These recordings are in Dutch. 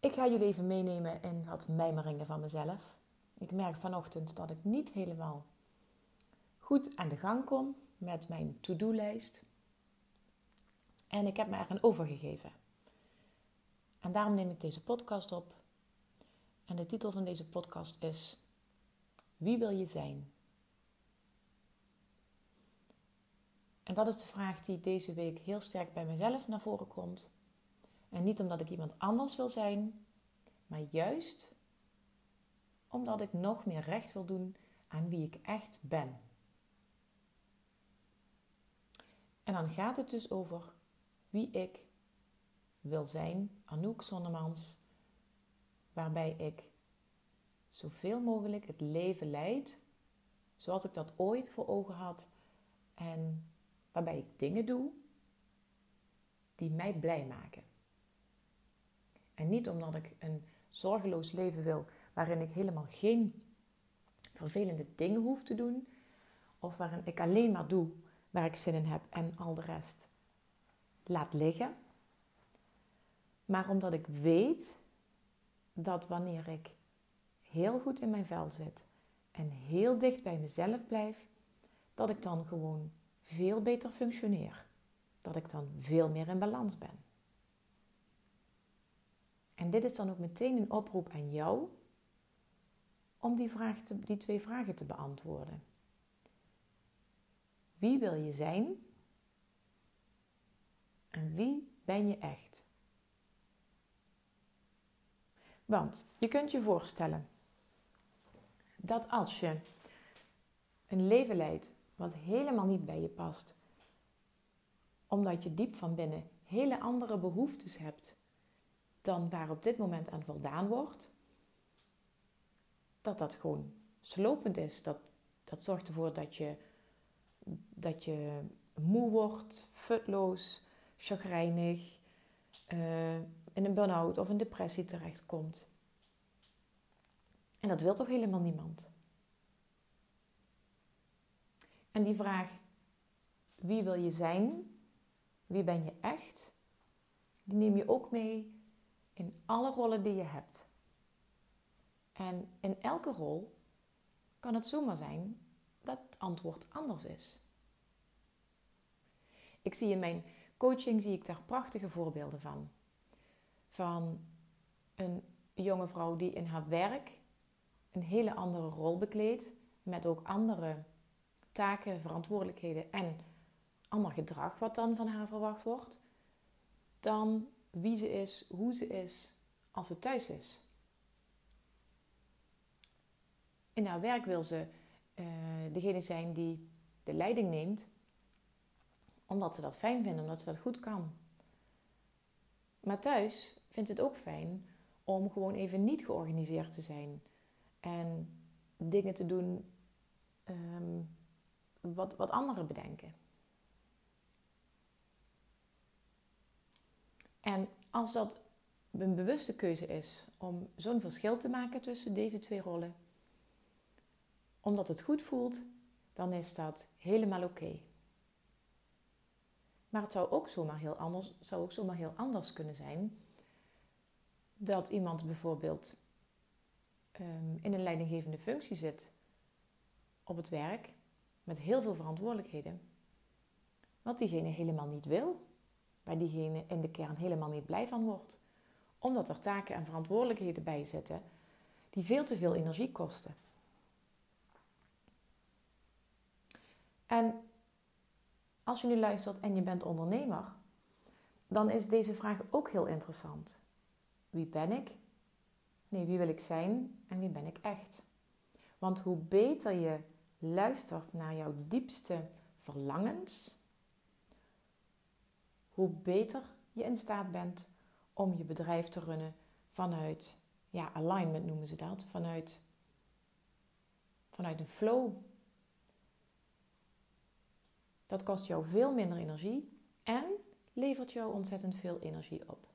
Ik ga jullie even meenemen in wat mijmeringen van mezelf. Ik merk vanochtend dat ik niet helemaal goed aan de gang kom met mijn to-do-lijst. En ik heb me er een overgegeven. En daarom neem ik deze podcast op. En de titel van deze podcast is Wie wil je zijn? En dat is de vraag die deze week heel sterk bij mezelf naar voren komt. En niet omdat ik iemand anders wil zijn, maar juist omdat ik nog meer recht wil doen aan wie ik echt ben. En dan gaat het dus over wie ik wil zijn, Anouk Zonnemans, waarbij ik zoveel mogelijk het leven leid zoals ik dat ooit voor ogen had en waarbij ik dingen doe die mij blij maken. En niet omdat ik een zorgeloos leven wil waarin ik helemaal geen vervelende dingen hoef te doen, of waarin ik alleen maar doe waar ik zin in heb en al de rest laat liggen. Maar omdat ik weet dat wanneer ik heel goed in mijn vel zit en heel dicht bij mezelf blijf, dat ik dan gewoon veel beter functioneer. Dat ik dan veel meer in balans ben. En dit is dan ook meteen een oproep aan jou om die, vraag die twee vragen te beantwoorden. Wie wil je zijn? En wie ben je echt? Want je kunt je voorstellen dat als je een leven leidt wat helemaal niet bij je past, omdat je diep van binnen hele andere behoeftes hebt dan waar op dit moment aan voldaan wordt, dat dat gewoon slopend is. Dat, dat zorgt ervoor dat je, dat je moe wordt, futloos, chagrijnig, uh, in een burn-out of een depressie terechtkomt. En dat wil toch helemaal niemand? En die vraag, wie wil je zijn? Wie ben je echt? Die neem je ook mee in alle rollen die je hebt. En in elke rol kan het zomaar zijn dat het antwoord anders is. Ik zie in mijn coaching zie ik daar prachtige voorbeelden van. Van een jonge vrouw die in haar werk een hele andere rol bekleedt, met ook andere taken, verantwoordelijkheden en ander gedrag wat dan van haar verwacht wordt, dan wie ze is, hoe ze is als ze thuis is. In haar werk wil ze uh, degene zijn die de leiding neemt, omdat ze dat fijn vindt, omdat ze dat goed kan. Maar thuis vindt het ook fijn om gewoon even niet georganiseerd te zijn en dingen te doen um, wat, wat anderen bedenken. En als dat een bewuste keuze is om zo'n verschil te maken tussen deze twee rollen, omdat het goed voelt, dan is dat helemaal oké. Maar het zou ook zomaar heel anders, zou ook zomaar heel anders kunnen zijn dat iemand bijvoorbeeld um, in een leidinggevende functie zit op het werk met heel veel verantwoordelijkheden, wat diegene helemaal niet wil waar diegene in de kern helemaal niet blij van wordt. Omdat er taken en verantwoordelijkheden bij zitten die veel te veel energie kosten. En als je nu luistert en je bent ondernemer, dan is deze vraag ook heel interessant. Wie ben ik? Nee, wie wil ik zijn en wie ben ik echt? Want hoe beter je luistert naar jouw diepste verlangens, hoe beter je in staat bent om je bedrijf te runnen vanuit, ja, alignment noemen ze dat, vanuit, vanuit een flow. Dat kost jou veel minder energie en levert jou ontzettend veel energie op.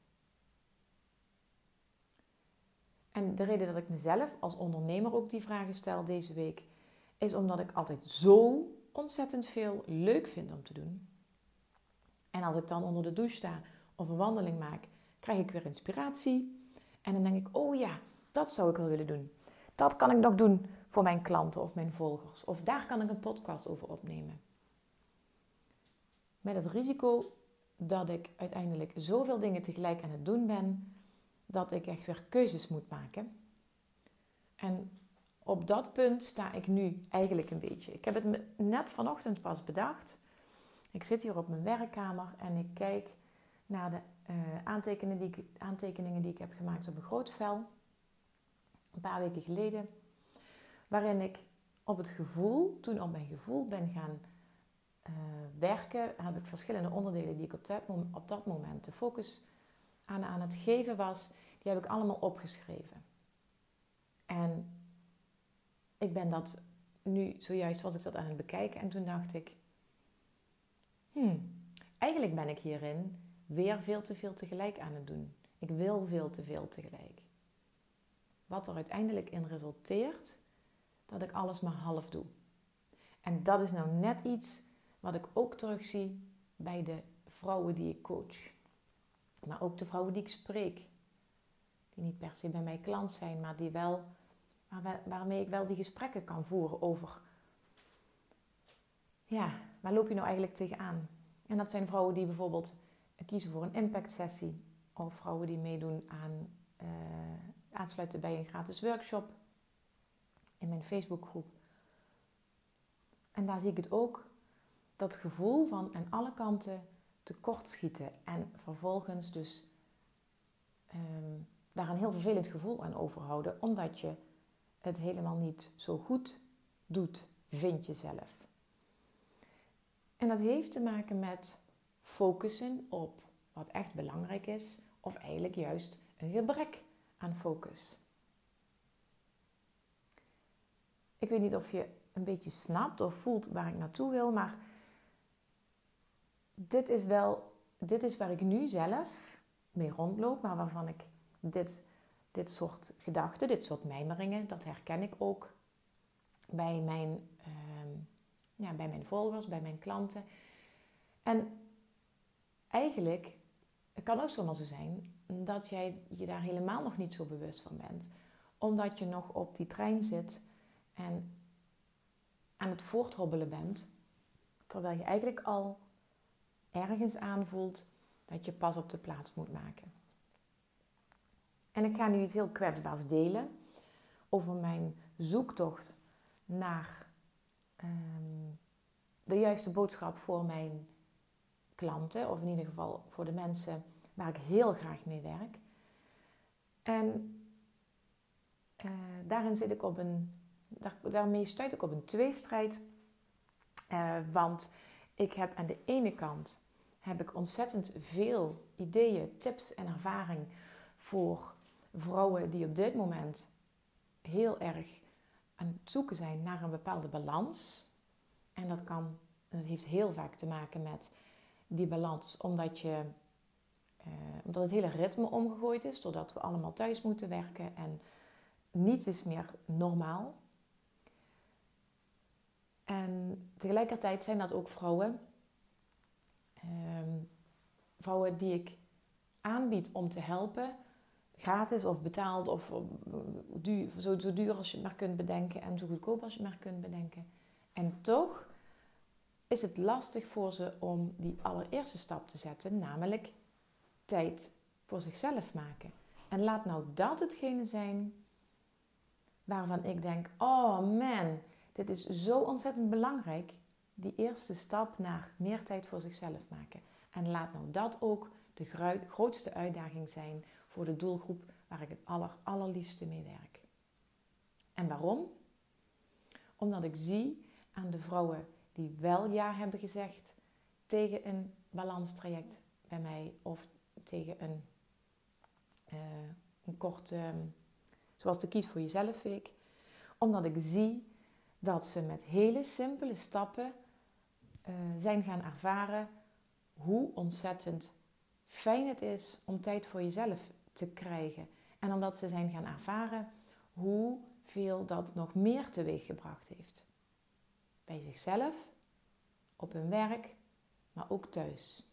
En de reden dat ik mezelf als ondernemer ook die vragen stel deze week, is omdat ik altijd zo ontzettend veel leuk vind om te doen. En als ik dan onder de douche sta of een wandeling maak, krijg ik weer inspiratie. En dan denk ik, oh ja, dat zou ik wel willen doen. Dat kan ik nog doen voor mijn klanten of mijn volgers. Of daar kan ik een podcast over opnemen. Met het risico dat ik uiteindelijk zoveel dingen tegelijk aan het doen ben, dat ik echt weer keuzes moet maken. En op dat punt sta ik nu eigenlijk een beetje. Ik heb het net vanochtend pas bedacht. Ik zit hier op mijn werkkamer en ik kijk naar de uh, aantekeningen, die ik, aantekeningen die ik heb gemaakt op een groot vel. Een paar weken geleden. Waarin ik op het gevoel, toen op mijn gevoel ben gaan uh, werken, heb ik verschillende onderdelen die ik op dat, op dat moment de focus aan, aan het geven was, die heb ik allemaal opgeschreven. En ik ben dat nu, zojuist was ik dat aan het bekijken en toen dacht ik, hmm, eigenlijk ben ik hierin weer veel te veel tegelijk aan het doen. Ik wil veel te veel tegelijk. Wat er uiteindelijk in resulteert dat ik alles maar half doe. En dat is nou net iets wat ik ook terugzie bij de vrouwen die ik coach. Maar ook de vrouwen die ik spreek. Die niet per se bij mij klant zijn, maar die wel, waar, waarmee ik wel die gesprekken kan voeren over. Ja, waar loop je nou eigenlijk tegenaan? En dat zijn vrouwen die bijvoorbeeld kiezen voor een impact sessie. Of vrouwen die meedoen aan uh, aansluiten bij een gratis workshop in mijn Facebookgroep. En daar zie ik het ook, dat gevoel van aan alle kanten tekortschieten en vervolgens dus um, daar een heel vervelend gevoel aan overhouden, omdat je het helemaal niet zo goed doet, vind je zelf. En dat heeft te maken met focussen op wat echt belangrijk is, of eigenlijk juist een gebrek aan focus. Ik weet niet of je een beetje snapt of voelt waar ik naartoe wil, maar dit is wel, dit is waar ik nu zelf mee rondloop, maar waarvan ik dit, dit soort gedachten, dit soort mijmeringen, dat herken ik ook bij mijn, uh, ja, bij mijn volgers, bij mijn klanten. En eigenlijk het kan ook zomaar zo zijn dat jij je daar helemaal nog niet zo bewust van bent. Omdat je nog op die trein zit en aan het voorthobbelen bent. Terwijl je eigenlijk al ergens aanvoelt dat je pas op de plaats moet maken. En ik ga nu iets heel kwetsbaars delen over mijn zoektocht naar ehm, de juiste boodschap voor mijn klanten, of in ieder geval voor de mensen waar ik heel graag mee werk. En uh, daarin zit ik op een, daar, daarmee stuit ik op een tweestrijd. Uh, want ik heb aan de ene kant heb ik ontzettend veel ideeën, tips en ervaring voor vrouwen die op dit moment heel erg aan het zoeken zijn naar een bepaalde balans. En dat kan, dat heeft heel vaak te maken met die balans, omdat, je, uh, omdat het hele ritme omgegooid is, doordat we allemaal thuis moeten werken en niets is meer normaal. En tegelijkertijd zijn dat ook vrouwen, um, vrouwen die ik aanbied om te helpen, gratis of betaald of duur, zo, zo duur als je het maar kunt bedenken en zo goedkoop als je het maar kunt bedenken. En toch is het lastig voor ze om die allereerste stap te zetten, namelijk tijd voor zichzelf maken. En laat nou dat hetgene zijn waarvan ik denk: oh man, dit is zo ontzettend belangrijk. Die eerste stap naar meer tijd voor zichzelf maken. En laat nou dat ook de grootste uitdaging zijn voor de doelgroep waar ik het aller, allerliefste mee werk. En waarom? Omdat ik zie aan de vrouwen die wel ja hebben gezegd tegen een balanstraject bij mij of tegen een, uh, een korte, zoals de Kies voor Jezelf week. Omdat ik zie dat ze met hele simpele stappen uh, zijn gaan ervaren hoe ontzettend fijn het is om tijd voor jezelf te krijgen. En omdat ze zijn gaan ervaren hoeveel dat nog meer teweeg gebracht heeft. Bij zichzelf, op hun werk, maar ook thuis.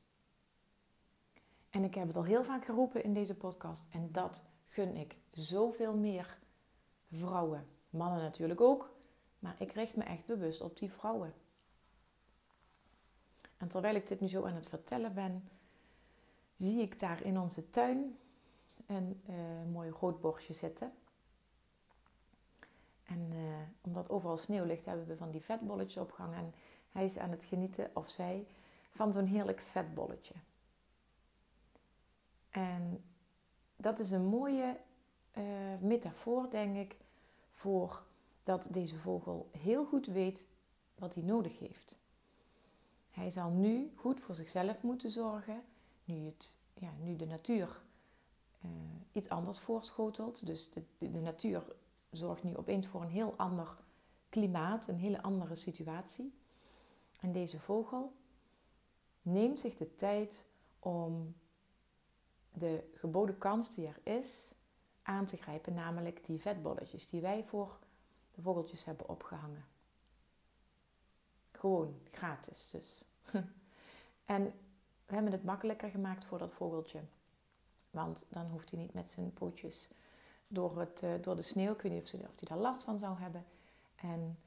En ik heb het al heel vaak geroepen in deze podcast en dat gun ik zoveel meer vrouwen. Mannen natuurlijk ook, maar ik richt me echt bewust op die vrouwen. En terwijl ik dit nu zo aan het vertellen ben, zie ik daar in onze tuin een uh, mooi roodborstje zitten. En uh, omdat overal sneeuw ligt, hebben we van die vetbolletjes opgehangen. En hij is aan het genieten, of zij, van zo'n heerlijk vetbolletje. En dat is een mooie uh, metafoor, denk ik, voor dat deze vogel heel goed weet wat hij nodig heeft. Hij zal nu goed voor zichzelf moeten zorgen, nu, het, ja, nu de natuur uh, iets anders voorschotelt. Dus de, de, de, natuur zorgt nu opeens voor een heel ander klimaat, een hele andere situatie. En deze vogel neemt zich de tijd om de geboden kans die er is aan te grijpen, namelijk die vetbolletjes die wij voor de vogeltjes hebben opgehangen. Gewoon gratis dus. en we hebben het makkelijker gemaakt voor dat vogeltje. Want dan hoeft hij niet met zijn pootjes door, het, uh, door de sneeuw. Ik weet niet of, hij daar last van zou hebben. En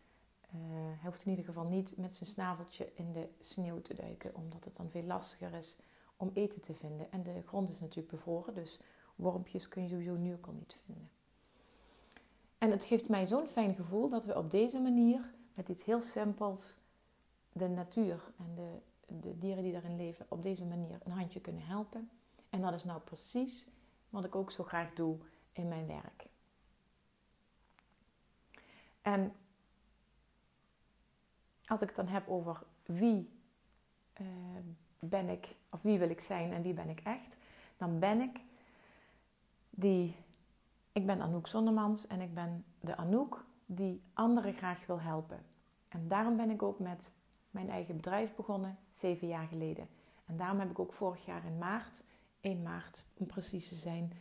uh, hij hoeft in ieder geval niet met zijn snaveltje in de sneeuw te duiken. Omdat het dan veel lastiger is om eten te vinden. En de grond is natuurlijk bevroren. Dus wormpjes kun je sowieso nu ook al niet vinden. En het geeft mij zo'n fijn gevoel dat we op deze manier, met iets heel simpels, de natuur en de, de dieren die daarin leven, op deze manier een handje kunnen helpen. En dat is nou precies wat ik ook zo graag doe in mijn werk. En als ik het dan heb over wie uh, ben ik, of wie wil ik zijn en wie ben ik echt, dan ben ik die ik ben Anouk Zonnemans en ik ben de Anouk die anderen graag wil helpen. En daarom ben ik ook met mijn eigen bedrijf begonnen, zeven jaar geleden. En daarom heb ik ook vorig jaar in maart, 1 maart om precies te zijn,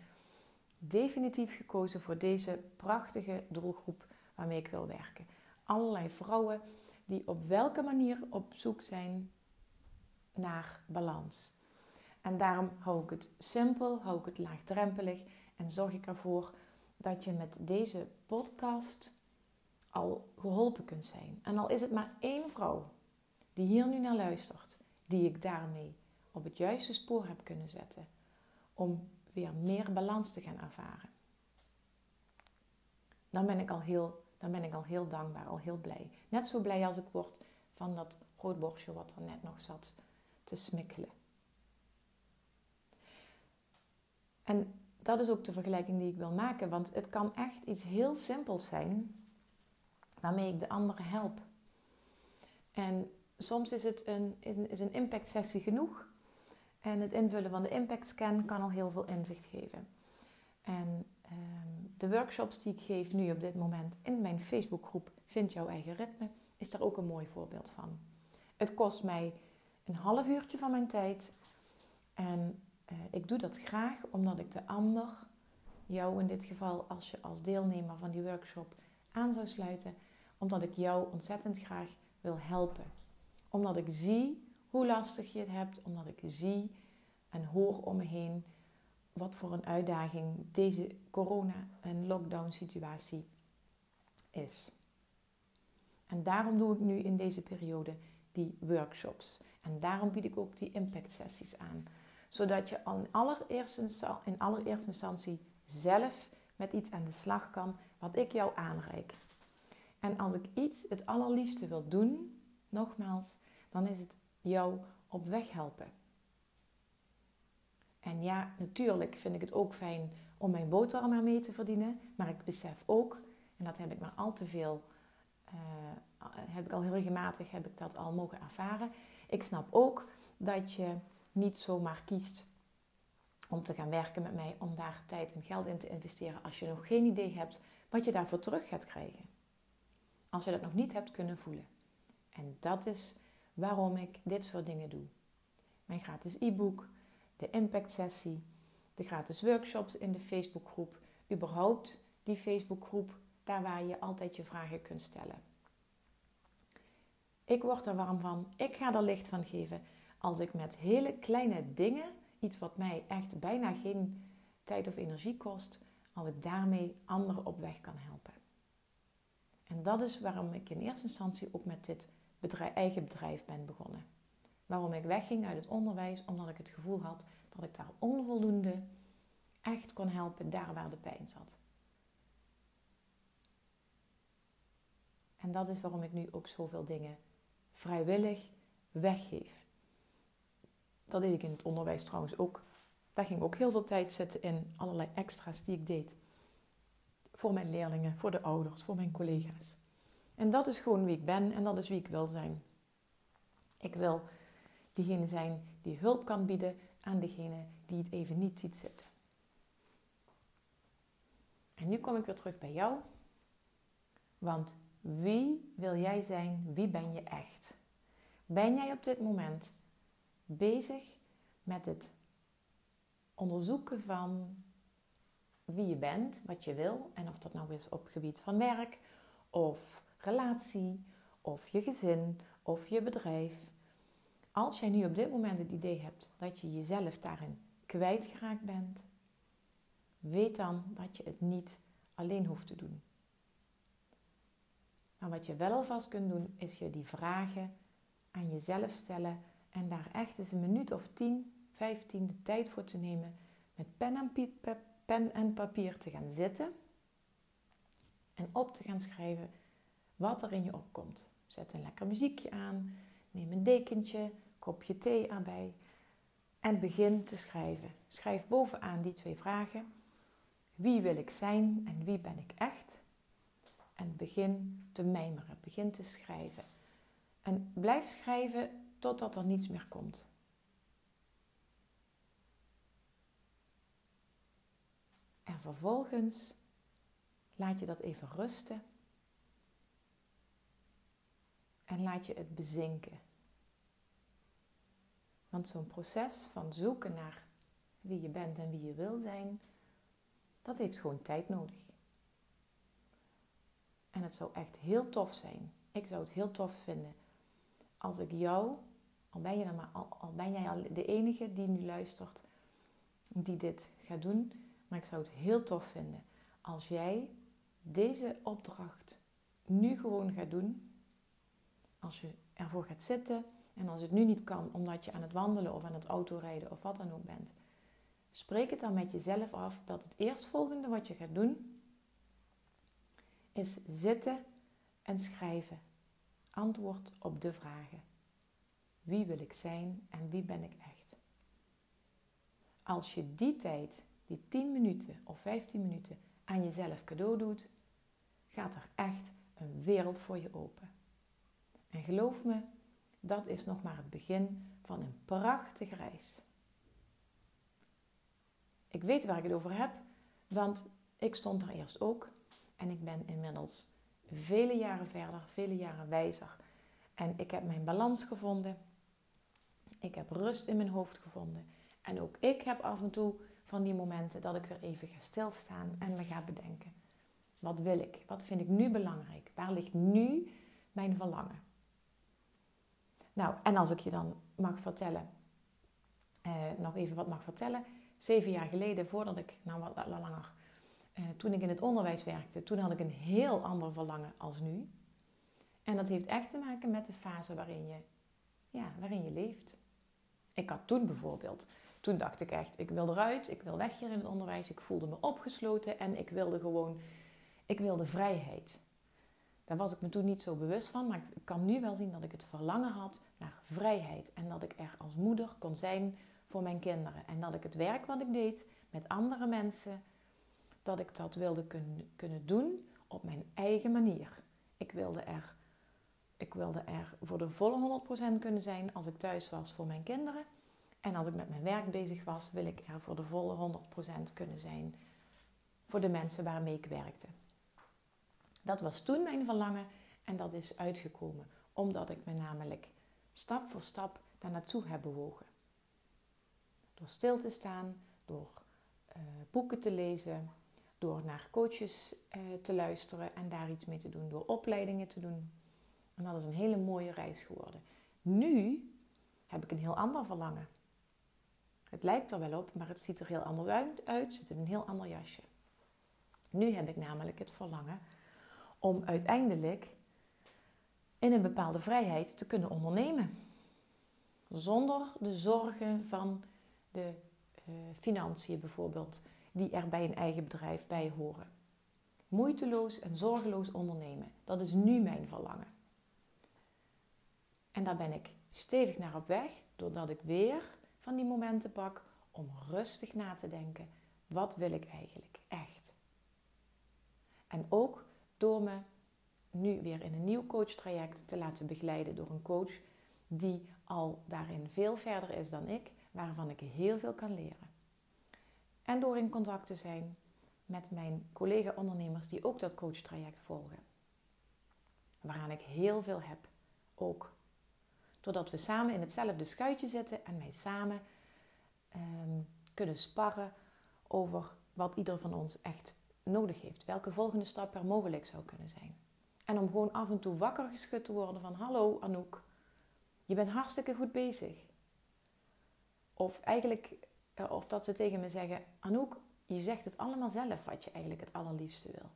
definitief gekozen voor deze prachtige doelgroep waarmee ik wil werken. Allerlei vrouwen die op welke manier op zoek zijn naar balans. En daarom hou ik het simpel, hou ik het laagdrempelig en zorg ik ervoor dat je met deze podcast al geholpen kunt zijn. En al is het maar één vrouw die hier nu naar luistert, die ik daarmee op het juiste spoor heb kunnen zetten om weer meer balans te gaan ervaren. Dan ben ik al heel, dan ben ik al heel dankbaar, al heel blij. Net zo blij als ik word van dat roodborstje wat er net nog zat te smikkelen. En dat is ook de vergelijking die ik wil maken. Want het kan echt iets heel simpels zijn waarmee ik de anderen help. En soms is het een, is een impact sessie genoeg. En het invullen van de impact scan kan al heel veel inzicht geven. En um, de workshops die ik geef nu op dit moment in mijn Facebookgroep Vind jouw eigen ritme, is daar ook een mooi voorbeeld van. Het kost mij een half uurtje van mijn tijd. En uh, ik doe dat graag omdat ik de ander, jou in dit geval als je als deelnemer van die workshop aan zou sluiten, omdat ik jou ontzettend graag wil helpen. Omdat ik zie hoe lastig je het hebt, omdat ik zie en hoor om me heen wat voor een uitdaging deze corona- en lockdown-situatie is. En daarom doe ik nu in deze periode die workshops. En daarom bied ik ook die impact sessies aan zodat je in allereerste, in allereerste instantie zelf met iets aan de slag kan wat ik jou aanreik. En als ik iets het allerliefste wil doen, nogmaals, dan is het jou op weg helpen. En ja, natuurlijk vind ik het ook fijn om mijn boterham ermee te verdienen. Maar ik besef ook, en dat heb ik maar al te veel, uh, heb ik al heel regelmatig, heb ik dat al mogen ervaren. Ik snap ook dat je niet zomaar kiest om te gaan werken met mij, om daar tijd en geld in te investeren als je nog geen idee hebt wat je daarvoor terug gaat krijgen. Als je dat nog niet hebt kunnen voelen. En dat is waarom ik dit soort dingen doe. Mijn gratis e-book, de impact sessie, de gratis workshops in de Facebookgroep, überhaupt die Facebookgroep, daar waar je altijd je vragen kunt stellen. Ik word er warm van. Ik ga er licht van geven als ik met hele kleine dingen, iets wat mij echt bijna geen tijd of energie kost, als ik daarmee anderen op weg kan helpen. En dat is waarom ik in eerste instantie ook met dit bedrijf, eigen bedrijf ben begonnen. Waarom ik wegging uit het onderwijs, omdat ik het gevoel had dat ik daar onvoldoende echt kon helpen daar waar de pijn zat. En dat is waarom ik nu ook zoveel dingen vrijwillig weggeef. Dat deed ik in het onderwijs trouwens ook. Daar ging ook heel veel tijd zitten in allerlei extra's die ik deed. Voor mijn leerlingen, voor de ouders, voor mijn collega's. En dat is gewoon wie ik ben en dat is wie ik wil zijn. Ik wil diegene zijn die hulp kan bieden aan degene die het even niet ziet zitten. En nu kom ik weer terug bij jou. Want wie wil jij zijn? Wie ben je echt? Ben jij op dit moment bezig met het onderzoeken van wie je bent, wat je wil en of dat nou is op gebied van werk of relatie of je gezin of je bedrijf als jij nu op dit moment het idee hebt dat je jezelf daarin kwijtgeraakt bent, weet dan dat je het niet alleen hoeft te doen. Maar wat je wel alvast kunt doen, is je die vragen aan jezelf stellen en daar echt eens een minuut of 10, 15 de tijd voor te nemen met pen en, pen en papier te gaan zitten en op te gaan schrijven wat er in je opkomt. Zet een lekker muziekje aan, neem een dekentje, kopje thee erbij en begin te schrijven. Schrijf bovenaan die twee vragen. Wie wil ik zijn en wie ben ik echt? En begin te mijmeren, begin te schrijven. En blijf schrijven totdat er niets meer komt. En vervolgens laat je dat even rusten. En laat je het bezinken. Want zo'n proces van zoeken naar wie je bent en wie je wil zijn, dat heeft gewoon tijd nodig. En het zou echt heel tof zijn. Ik zou het heel tof vinden als ik jou, al ben, je dan maar, al, al ben jij al de enige die nu luistert, die dit gaat doen, maar ik zou het heel tof vinden als jij deze opdracht nu gewoon gaat doen. Als je ervoor gaat zitten en als het nu niet kan omdat je aan het wandelen of aan het autorijden of wat dan ook bent, spreek het dan met jezelf af dat het eerstvolgende wat je gaat doen is zitten en schrijven. Antwoord op de vragen. Wie wil ik zijn en wie ben ik echt? Als je die tijd, die 10 minuten of 15 minuten aan jezelf cadeau doet, gaat er echt een wereld voor je open. Geloof me, dat is nog maar het begin van een prachtige reis. Ik weet waar ik het over heb, want ik stond er eerst ook en ik ben inmiddels vele jaren verder, vele jaren wijzer. En ik heb mijn balans gevonden. Ik heb rust in mijn hoofd gevonden. En ook ik heb af en toe van die momenten dat ik weer even ga stilstaan en me ga bedenken. Wat wil ik? Wat vind ik nu belangrijk? Waar ligt nu mijn verlangen? Nou, en als ik je dan mag vertellen, eh, nog even wat mag vertellen. Zeven jaar geleden, voordat ik, nou wat langer, eh, toen ik in het onderwijs werkte, toen had ik een heel ander verlangen als nu. En dat heeft echt te maken met de fase waarin je, ja, waarin je leeft. Ik had toen bijvoorbeeld Toen dacht ik echt, ik wil eruit, ik wil weg hier in het onderwijs. Ik voelde me opgesloten en ik wilde gewoon, ik wilde vrijheid. Daar was ik me toen niet zo bewust van, maar ik kan nu wel zien dat ik het verlangen had naar vrijheid. En dat ik er als moeder kon zijn voor mijn kinderen. En dat ik het werk wat ik deed met andere mensen, dat ik dat wilde kun, kunnen doen op mijn eigen manier. Ik wilde er, ik wilde er voor de volle 100% kunnen zijn als ik thuis was voor mijn kinderen. En als ik met mijn werk bezig was, wil ik er voor de volle 100% kunnen zijn voor de mensen waarmee ik werkte. Dat was toen mijn verlangen en dat is uitgekomen omdat ik me namelijk stap voor stap daar naartoe heb bewogen. Door stil te staan, door uh, boeken te lezen, door naar coaches uh, te luisteren en daar iets mee te doen, door opleidingen te doen. En dat is een hele mooie reis geworden. Nu heb ik een heel ander verlangen. Het lijkt er wel op, maar het ziet er heel anders uit, uit zit in een heel ander jasje. Nu heb ik namelijk het verlangen om uiteindelijk in een bepaalde vrijheid te kunnen ondernemen. Zonder de zorgen van de uh, financiën bijvoorbeeld, die er bij een eigen bedrijf bij horen. Moeiteloos en zorgeloos ondernemen, dat is nu mijn verlangen. En daar ben ik stevig naar op weg, doordat ik weer van die momenten pak om rustig na te denken: wat wil ik eigenlijk echt? En ook door me nu weer in een nieuw coachtraject te laten begeleiden door een coach die al daarin veel verder is dan ik, waarvan ik heel veel kan leren. En door in contact te zijn met mijn collega-ondernemers die ook dat coachtraject volgen. Waaraan ik heel veel heb, ook. Doordat we samen in hetzelfde schuitje zitten en wij samen ehm, kunnen sparren over wat ieder van ons echt nodig heeft. Welke volgende stap er mogelijk zou kunnen zijn. En om gewoon af en toe wakker geschud te worden van hallo Anouk, je bent hartstikke goed bezig. Of eigenlijk, eh, of dat ze tegen me zeggen, Anouk, je zegt het allemaal zelf wat je eigenlijk het allerliefste wil.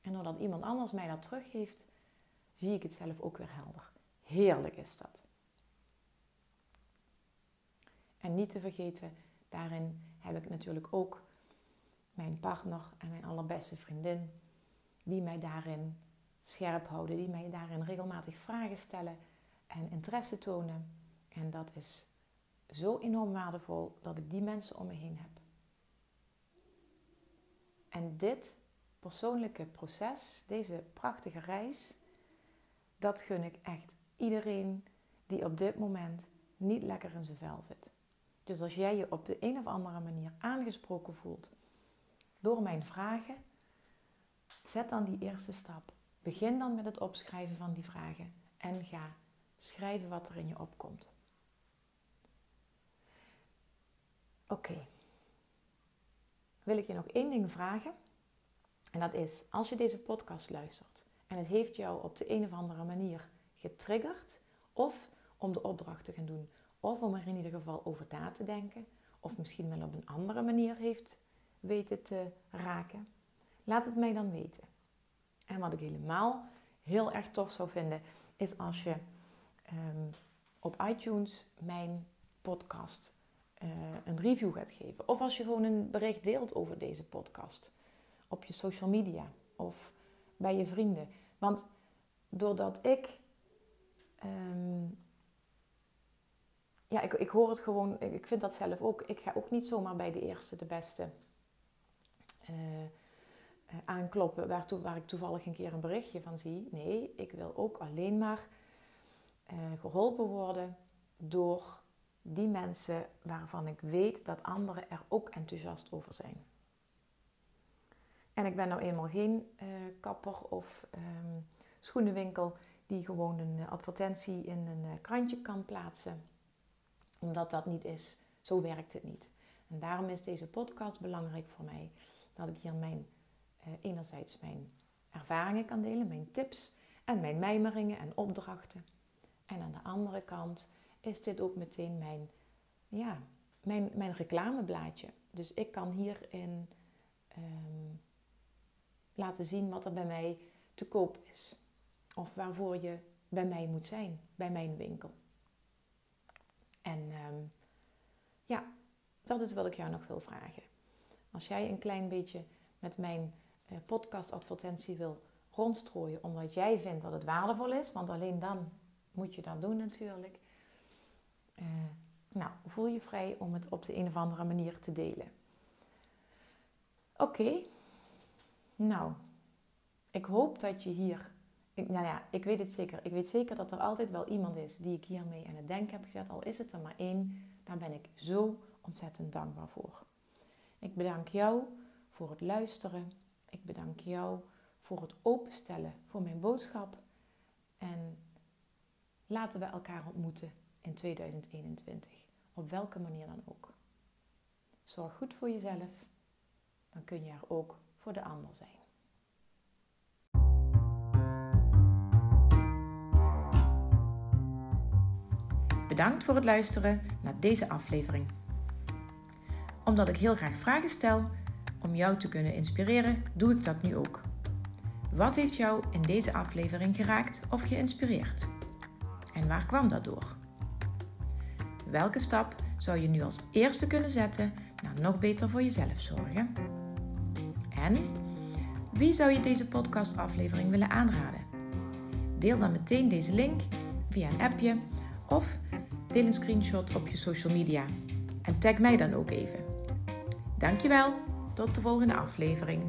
En doordat iemand anders mij dat teruggeeft, zie ik het zelf ook weer helder. Heerlijk is dat. En niet te vergeten, daarin heb ik natuurlijk ook mijn partner en mijn allerbeste vriendin, die mij daarin scherp houden, die mij daarin regelmatig vragen stellen en interesse tonen. En dat is zo enorm waardevol dat ik die mensen om me heen heb. En dit persoonlijke proces, deze prachtige reis, dat gun ik echt iedereen die op dit moment niet lekker in zijn vel zit. Dus als jij je op de een of andere manier aangesproken voelt door mijn vragen, zet dan die eerste stap. Begin dan met het opschrijven van die vragen en ga schrijven wat er in je opkomt. Oké. Wil ik je nog één ding vragen? En dat is, als je deze podcast luistert en het heeft jou op de een of andere manier getriggerd, of om de opdracht te gaan doen, of om er in ieder geval over na te denken, of misschien wel op een andere manier heeft weten te raken, laat het mij dan weten. En wat ik helemaal heel erg tof zou vinden, is als je ehm, op iTunes mijn podcast uh, een review gaat geven. Of als je gewoon een bericht deelt over deze podcast op je social media of bij je vrienden. Want doordat ik. Ehm, ja, ik, ik hoor het gewoon, ik vind dat zelf ook. Ik ga ook niet zomaar bij de eerste, de beste uh, aankloppen waar, waar, ik toevallig een keer een berichtje van zie. Nee, ik wil ook alleen maar uh, geholpen worden door die mensen waarvan ik weet dat anderen er ook enthousiast over zijn. En ik ben nou eenmaal geen kapper of um, schoenenwinkel die gewoon een advertentie in een krantje kan plaatsen. Omdat dat niet is. Zo werkt het niet. En daarom is deze podcast belangrijk voor mij dat ik hier mijn, uh, enerzijds mijn ervaringen kan delen, mijn tips en mijn mijmeringen en opdrachten. En aan de andere kant is dit ook meteen mijn, ja, mijn, mijn reclameblaadje. Dus ik kan hierin um, laten zien wat er bij mij te koop is. Of waarvoor je bij mij moet zijn, bij mijn winkel. En um, ja, dat is wat ik jou nog wil vragen. Als jij een klein beetje met mijn uh, podcastadvertentie wil rondstrooien, omdat jij vindt dat het waardevol is, want alleen dan moet je dat doen natuurlijk. Uh, nou, voel je vrij om het op de een of andere manier te delen. Oké, nou, ik hoop dat je hier. Nou ja, ik weet het zeker. Ik weet zeker dat er altijd wel iemand is die ik hiermee aan het denken heb gezet. Al is het er maar één, daar ben ik zo ontzettend dankbaar voor. Ik bedank jou voor het luisteren. Ik bedank jou voor het openstellen voor mijn boodschap. En laten we elkaar ontmoeten in 2021. Op welke manier dan ook. Zorg goed voor jezelf. Dan kun je er ook voor de ander zijn. Bedankt voor het luisteren naar deze aflevering. Omdat ik heel graag vragen stel om jou te kunnen inspireren, doe ik dat nu ook. Wat heeft jou in deze aflevering geraakt of geïnspireerd? En waar kwam dat door? Welke stap zou je nu als eerste kunnen zetten naar nog beter voor jezelf zorgen? En wie zou je deze podcastaflevering willen aanraden? Deel dan meteen deze link via een appje of deel een screenshot op je social media en tag mij dan ook even. Dankjewel, tot de volgende aflevering.